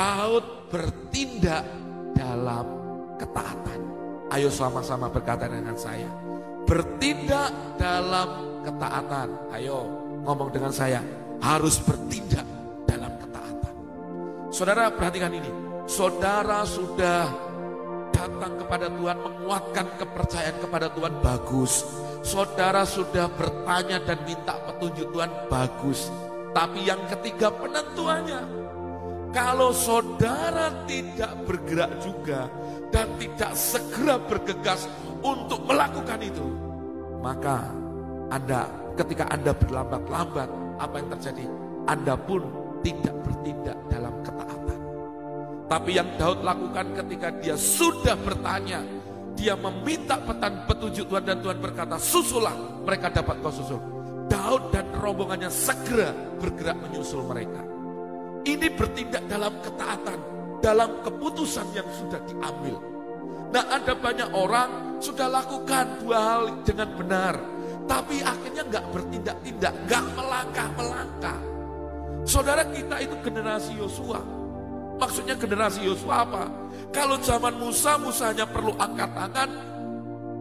Daud bertindak dalam ketaatan. Ayo sama-sama berkata dengan saya. Bertindak dalam ketaatan. Ayo ngomong dengan saya. Harus bertindak dalam ketaatan. Saudara perhatikan ini. Saudara sudah datang kepada Tuhan, menguatkan kepercayaan kepada Tuhan, bagus. Saudara sudah bertanya dan minta petunjuk Tuhan, bagus. Tapi yang ketiga penentuannya, kalau saudara tidak bergerak juga dan tidak segera bergegas untuk melakukan itu, maka Anda ketika Anda berlambat-lambat, apa yang terjadi? Anda pun tidak bertindak dalam ketaatan. Tapi yang Daud lakukan ketika dia sudah bertanya, dia meminta petan petunjuk Tuhan dan Tuhan berkata, susulah mereka dapat kau susul. Daud dan rombongannya segera bergerak menyusul mereka. Ini bertindak dalam ketaatan, dalam keputusan yang sudah diambil. Nah ada banyak orang sudah lakukan dua hal dengan benar. Tapi akhirnya nggak bertindak-tindak, nggak melangkah-melangkah. Saudara kita itu generasi Yosua Maksudnya generasi Yosua apa? Kalau zaman Musa, Musa hanya perlu angkat tangan,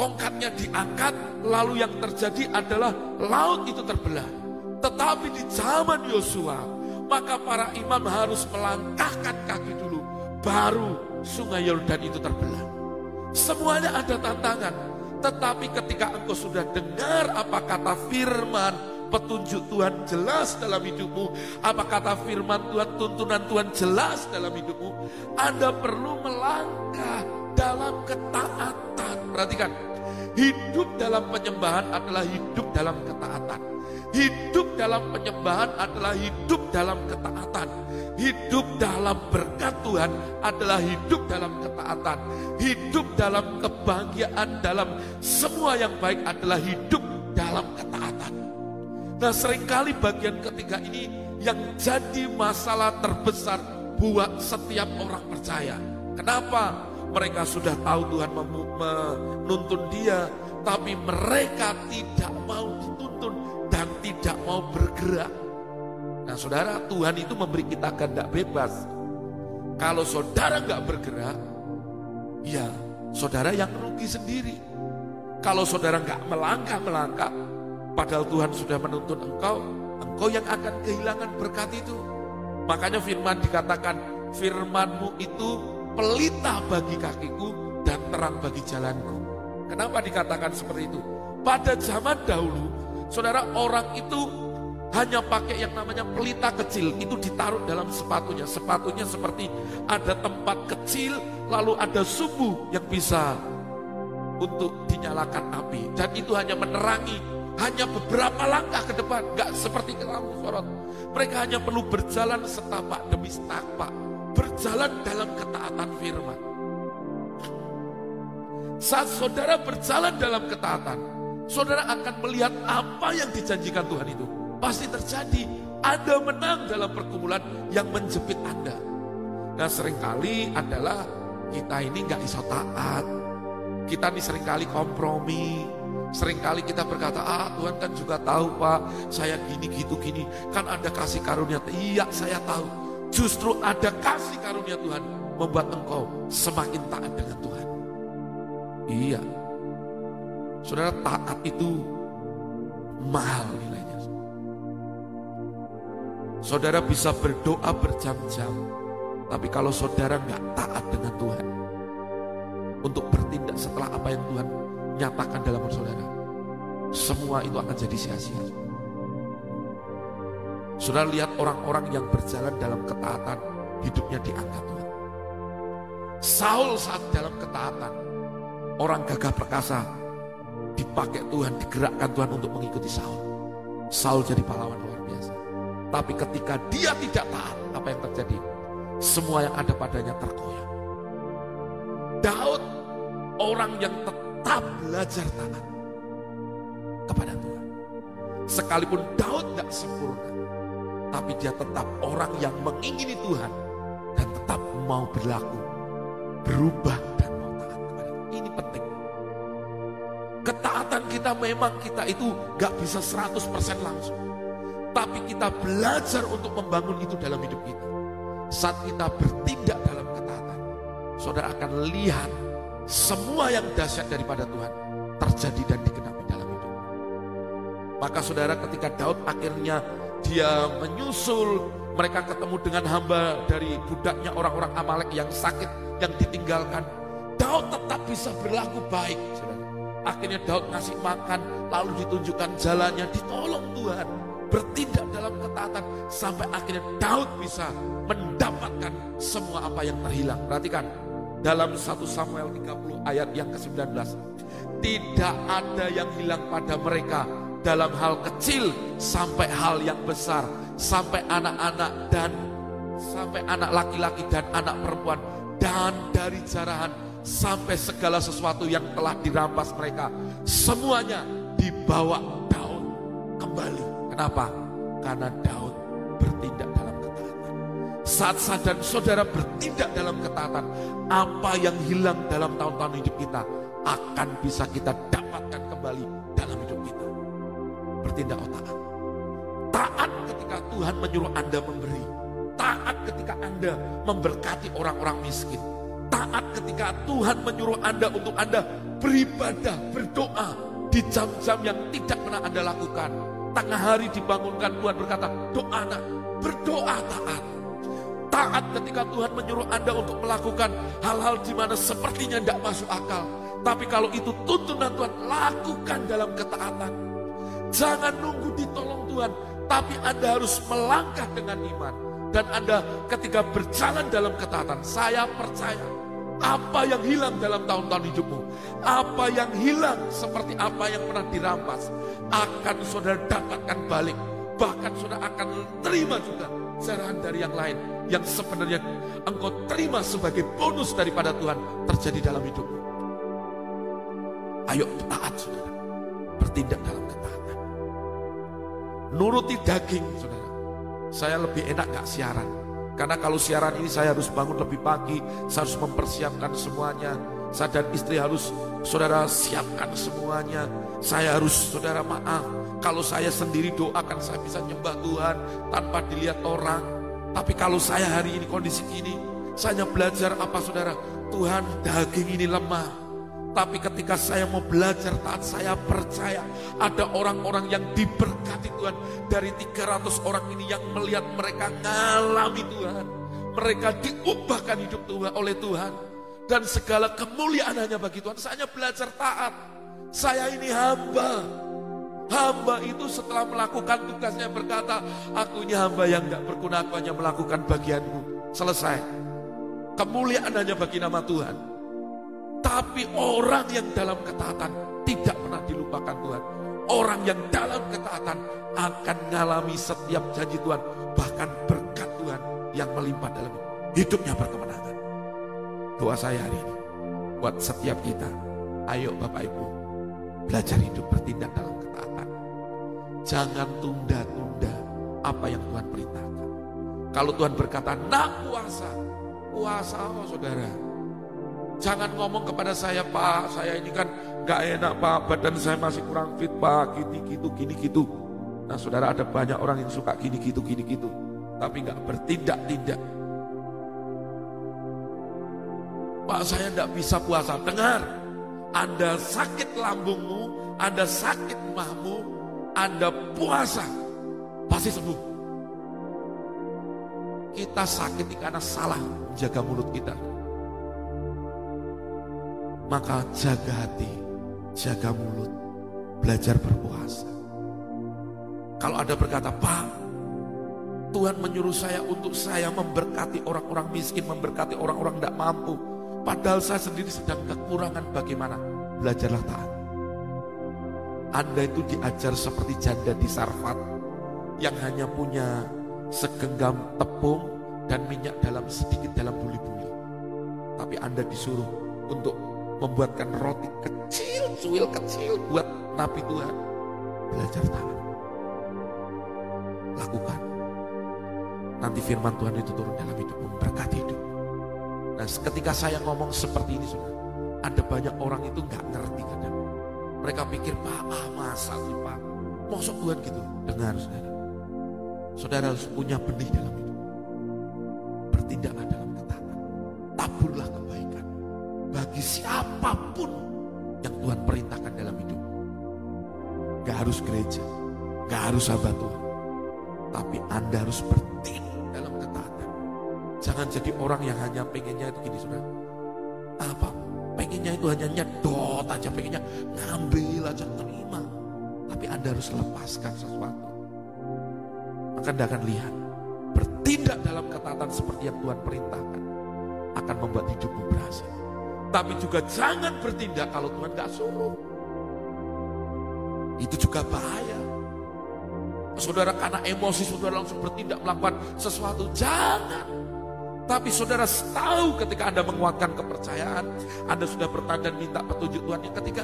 tongkatnya diangkat, lalu yang terjadi adalah laut itu terbelah. Tetapi di zaman Yosua, maka para imam harus melangkahkan kaki dulu, baru sungai Yordan itu terbelah. Semuanya ada tantangan, tetapi ketika engkau sudah dengar apa kata firman, petunjuk Tuhan jelas dalam hidupmu, apa kata firman Tuhan, tuntunan Tuhan jelas dalam hidupmu, Anda perlu melangkah dalam ketaatan. Perhatikan, hidup dalam penyembahan adalah hidup dalam ketaatan. Hidup dalam penyembahan adalah hidup dalam ketaatan. Hidup dalam berkat Tuhan adalah hidup dalam ketaatan. Hidup dalam kebahagiaan, dalam semua yang baik adalah hidup dalam ketaatan. Nah sering kali bagian ketiga ini yang jadi masalah terbesar buat setiap orang percaya. Kenapa? Mereka sudah tahu Tuhan menuntun dia, tapi mereka tidak mau dituntun dan tidak mau bergerak. Nah saudara, Tuhan itu memberi kita kehendak bebas. Kalau saudara nggak bergerak, ya saudara yang rugi sendiri. Kalau saudara nggak melangkah-melangkah, Padahal Tuhan sudah menuntun engkau, engkau yang akan kehilangan berkat itu. Makanya firman dikatakan, firmanmu itu pelita bagi kakiku dan terang bagi jalanku. Kenapa dikatakan seperti itu? Pada zaman dahulu, saudara orang itu hanya pakai yang namanya pelita kecil, itu ditaruh dalam sepatunya. Sepatunya seperti ada tempat kecil, lalu ada sumbu yang bisa untuk dinyalakan api. Dan itu hanya menerangi hanya beberapa langkah ke depan, gak seperti lampu sorot. Mereka hanya perlu berjalan setapak demi setapak, berjalan dalam ketaatan firman. Saat saudara berjalan dalam ketaatan, saudara akan melihat apa yang dijanjikan Tuhan itu. Pasti terjadi, Anda menang dalam pergumulan yang menjepit Anda. Nah sering kali adalah kita ini gak iso taat. Kita ini sering kali kompromi, Seringkali kita berkata, ah Tuhan kan juga tahu Pak, saya gini gitu gini. Kan ada kasih karunia. Iya saya tahu. Justru ada kasih karunia Tuhan membuat engkau semakin taat dengan Tuhan. Iya. Saudara taat itu mahal nilainya. Saudara bisa berdoa berjam-jam. Tapi kalau saudara nggak taat dengan Tuhan. Untuk bertindak setelah apa yang Tuhan nyatakan dalam saudara. Semua itu akan jadi sia-sia. Saudara lihat orang-orang yang berjalan dalam ketaatan, hidupnya diangkat Tuhan. Saul saat dalam ketaatan, orang gagah perkasa, dipakai Tuhan, digerakkan Tuhan untuk mengikuti Saul. Saul jadi pahlawan luar biasa. Tapi ketika dia tidak taat, apa yang terjadi? Semua yang ada padanya terkoyak. Daud, orang yang tetap belajar taat kepada Tuhan. Sekalipun Daud tidak sempurna, tapi dia tetap orang yang mengingini Tuhan dan tetap mau berlaku, berubah Kita memang kita itu gak bisa 100% langsung. Tapi kita belajar untuk membangun itu dalam hidup kita. saat kita bertindak dalam ketaatan, saudara akan lihat semua yang dahsyat daripada Tuhan terjadi dan digenapi dalam hidup. Maka saudara ketika Daud akhirnya dia menyusul, mereka ketemu dengan hamba dari budaknya orang-orang Amalek yang sakit, yang ditinggalkan. Daud tetap bisa berlaku baik, saudara. Akhirnya Daud ngasih makan, lalu ditunjukkan jalannya, ditolong Tuhan. Bertindak dalam ketaatan, sampai akhirnya Daud bisa mendapatkan semua apa yang terhilang. Perhatikan, dalam 1 Samuel 30 ayat yang ke-19. Tidak ada yang hilang pada mereka dalam hal kecil sampai hal yang besar. Sampai anak-anak dan sampai anak laki-laki dan anak perempuan. Dan dari jarahan sampai segala sesuatu yang telah dirampas mereka. Semuanya dibawa Daud kembali. Kenapa? Karena Daud bertindak dalam ketaatan. Saat sadar saudara bertindak dalam ketaatan, apa yang hilang dalam tahun-tahun hidup kita akan bisa kita dapatkan kembali dalam hidup kita. Bertindak taat. Taat ketika Tuhan menyuruh Anda memberi. Taat ketika Anda memberkati orang-orang miskin. Taat ketika Tuhan menyuruh Anda untuk Anda beribadah, berdoa di jam-jam yang tidak pernah Anda lakukan. Tengah hari dibangunkan Tuhan berkata, doa nak, berdoa taat taat ketika Tuhan menyuruh Anda untuk melakukan hal-hal di mana sepertinya tidak masuk akal. Tapi kalau itu tuntunan Tuhan, lakukan dalam ketaatan. Jangan nunggu ditolong Tuhan, tapi Anda harus melangkah dengan iman. Dan Anda ketika berjalan dalam ketaatan, saya percaya apa yang hilang dalam tahun-tahun hidupmu, apa yang hilang seperti apa yang pernah dirampas, akan saudara dapatkan balik. Bahkan saudara akan terima juga cerahan dari yang lain yang sebenarnya engkau terima sebagai bonus daripada Tuhan terjadi dalam hidupmu. Ayo taat saudara, bertindak dalam ketaatan. Nuruti daging saudara. Saya lebih enak gak siaran. Karena kalau siaran ini saya harus bangun lebih pagi, saya harus mempersiapkan semuanya. Saya dan istri harus saudara siapkan semuanya. Saya harus saudara maaf, kalau saya sendiri doakan saya bisa nyembah Tuhan tanpa dilihat orang. Tapi kalau saya hari ini kondisi ini, saya belajar apa saudara? Tuhan daging ini lemah. Tapi ketika saya mau belajar taat, saya percaya ada orang-orang yang diberkati Tuhan. Dari 300 orang ini yang melihat mereka ngalami Tuhan. Mereka diubahkan hidup Tuhan oleh Tuhan. Dan segala kemuliaan hanya bagi Tuhan. Saya belajar taat. Saya ini hamba. Hamba itu setelah melakukan tugasnya berkata, aku ini hamba yang gak berguna, aku hanya melakukan bagianmu. Selesai. Kemuliaan hanya bagi nama Tuhan. Tapi orang yang dalam ketaatan tidak pernah dilupakan Tuhan. Orang yang dalam ketaatan akan mengalami setiap janji Tuhan. Bahkan berkat Tuhan yang melimpah dalam hidupnya berkemenangan. Doa saya hari ini buat setiap kita. Ayo Bapak Ibu belajar hidup bertindak dalam ketaatan. Jangan tunda-tunda apa yang Tuhan perintahkan. Kalau Tuhan berkata, nak puasa, puasa oh saudara Jangan ngomong kepada saya, Pak, saya ini kan gak enak, Pak, badan saya masih kurang fit, Pak, gini gitu, gini gitu. Nah, saudara ada banyak orang yang suka gini gitu, gini gitu, tapi gak bertindak-tindak. Pak, saya gak bisa puasa. Dengar, Anda sakit lambungmu, Anda sakit mahmu, Anda puasa, pasti sembuh. Kita sakit karena salah menjaga mulut kita. Maka jaga hati, jaga mulut, belajar berpuasa. Kalau ada berkata, Pak, Tuhan menyuruh saya untuk saya memberkati orang-orang miskin, memberkati orang-orang tidak mampu. Padahal saya sendiri sedang kekurangan bagaimana? Belajarlah taat. Anda itu diajar seperti janda di Sarfat yang hanya punya segenggam tepung dan minyak dalam sedikit dalam buli-buli. Tapi Anda disuruh untuk membuatkan roti kecil, cuil kecil buat nabi Tuhan. Belajar taat. Lakukan. Nanti firman Tuhan itu turun dalam hidup memberkati hidup. Nah ketika saya ngomong seperti ini sudah, ada banyak orang itu nggak ngerti kadang. Mereka pikir, Pak, ah, masa sih Pak? Mosok Tuhan gitu. Dengar saudara. Saudara harus punya benih dalam hidup. bertindaklah bagi siapa pun yang Tuhan perintahkan dalam hidup. Gak harus gereja, gak harus sahabat Tuhan. Tapi Anda harus bertindak dalam ketaatan. Jangan jadi orang yang hanya pengennya itu gini saudara. Apa? Pengennya itu hanya nyedot aja, pengennya ngambil aja, terima. Tapi Anda harus lepaskan sesuatu. Maka Anda akan lihat, bertindak dalam ketaatan seperti yang Tuhan perintahkan akan membuat hidupmu berhasil. Tapi juga jangan bertindak kalau Tuhan gak suruh. Itu juga bahaya. Saudara karena emosi saudara langsung bertindak melakukan sesuatu. Jangan. Tapi saudara tahu ketika Anda menguatkan kepercayaan, Anda sudah bertanda dan minta petunjuk Tuhan yang ketika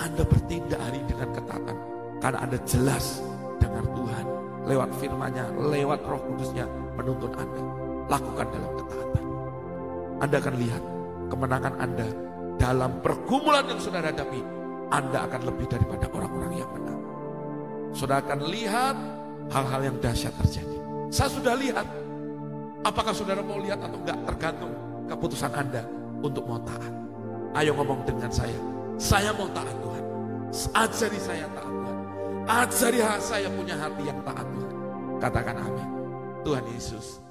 Anda bertindak hari dengan ketaatan. Karena Anda jelas dengar Tuhan lewat firmannya, lewat roh kudusnya menuntun Anda. Lakukan dalam ketaatan. Anda akan lihat kemenangan Anda dalam pergumulan yang saudara hadapi. Anda akan lebih daripada orang-orang yang menang. Saudara akan lihat hal-hal yang dahsyat terjadi. Saya sudah lihat. Apakah saudara mau lihat atau enggak tergantung keputusan Anda untuk mau taat. Ayo ngomong dengan saya. Saya mau taat Tuhan. Ajari saya taat Tuhan. Ajari saya punya hati yang taat Tuhan. Katakan amin. Tuhan Yesus